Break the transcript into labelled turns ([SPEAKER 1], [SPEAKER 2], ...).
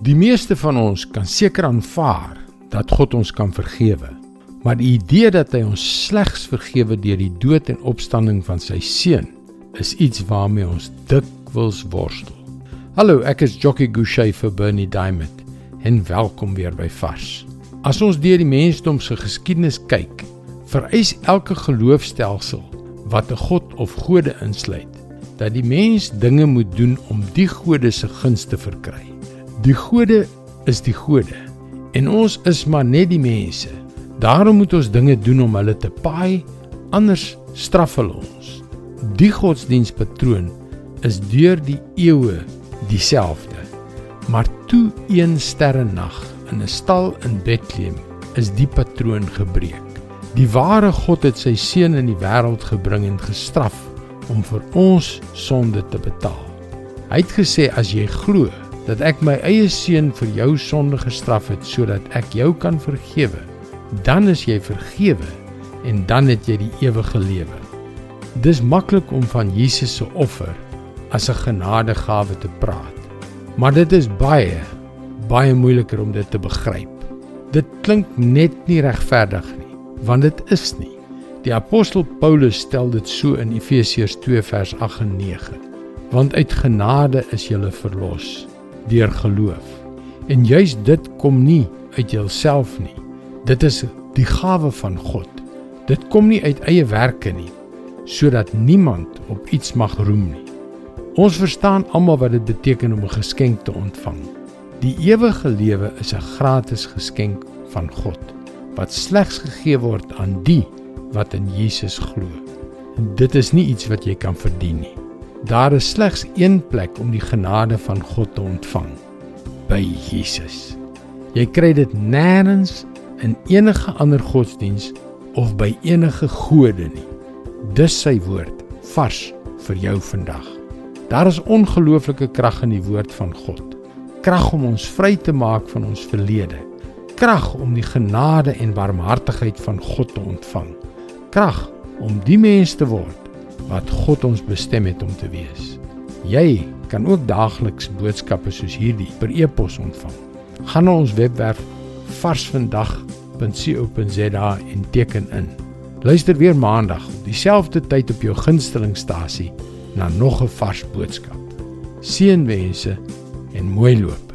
[SPEAKER 1] Die meeste van ons kan seker aanvaar dat God ons kan vergewe. Maar die idee dat hy ons slegs vergewe deur die dood en opstanding van sy seun is iets waarmee ons dikwels worstel. Hallo, ek is Jockey Gouchee vir Bernie Diamond en welkom weer by Vars. As ons deur die mensdom se geskiedenis kyk, vereis elke geloofstelsel wat 'n god of gode insluit, dat die mens dinge moet doen om die gode se guns te verkry. Die gode is die gode en ons is maar net die mense. Daarom moet ons dinge doen om hulle te paai, anders straf hulle ons. Die godsdienstpatroon is deur die eeue dieselfde. Maar toe een sterrenag in 'n stal in Bethlehem is die patroon gebreek. Die ware God het sy seun in die wêreld gebring en gestraf om vir ons sonde te betaal. Hy het gesê as jy glo dat ek my eie seun vir jou sonde gestraf het sodat ek jou kan vergewe, dan is jy vergewe en dan het jy die ewige lewe. Dis maklik om van Jesus se offer as 'n genadegawe te praat. Maar dit is baie baie moeiliker om dit te begryp. Dit klink net nie regverdig nie, want dit is nie. Die apostel Paulus stel dit so in Efesiërs 2 vers 8 en 9. Want uit genade is jy verlos deur geloof. En juis dit kom nie uit jouself nie. Dit is die gawe van God. Dit kom nie uit eie werke nie, sodat niemand op iets mag roem nie. Ons verstaan almal wat dit beteken om 'n geskenk te ontvang. Die ewige lewe is 'n gratis geskenk van God wat slegs gegee word aan die wat in Jesus glo. En dit is nie iets wat jy kan verdien nie. Daar is slegs een plek om die genade van God te ontvang: by Jesus. Jy kry dit nêrens in enige ander godsdiens of by enige gode nie. Dis sy woord vars vir jou vandag. Daar is ongelooflike krag in die woord van God. Krag om ons vry te maak van ons verlede. Krag om die genade en barmhartigheid van God te ontvang. Krag om die mens te word wat God ons bestem het om te wees. Jy kan ook daagliks boodskappe soos hierdie per e-pos ontvang. Gaan na ons webwerf varsvandag.co.za en teken in. Luister weer maandag op dieselfde tyd op jou gunstelingstasie na nog 'n vars boodskap. Seënwense en mooi loop.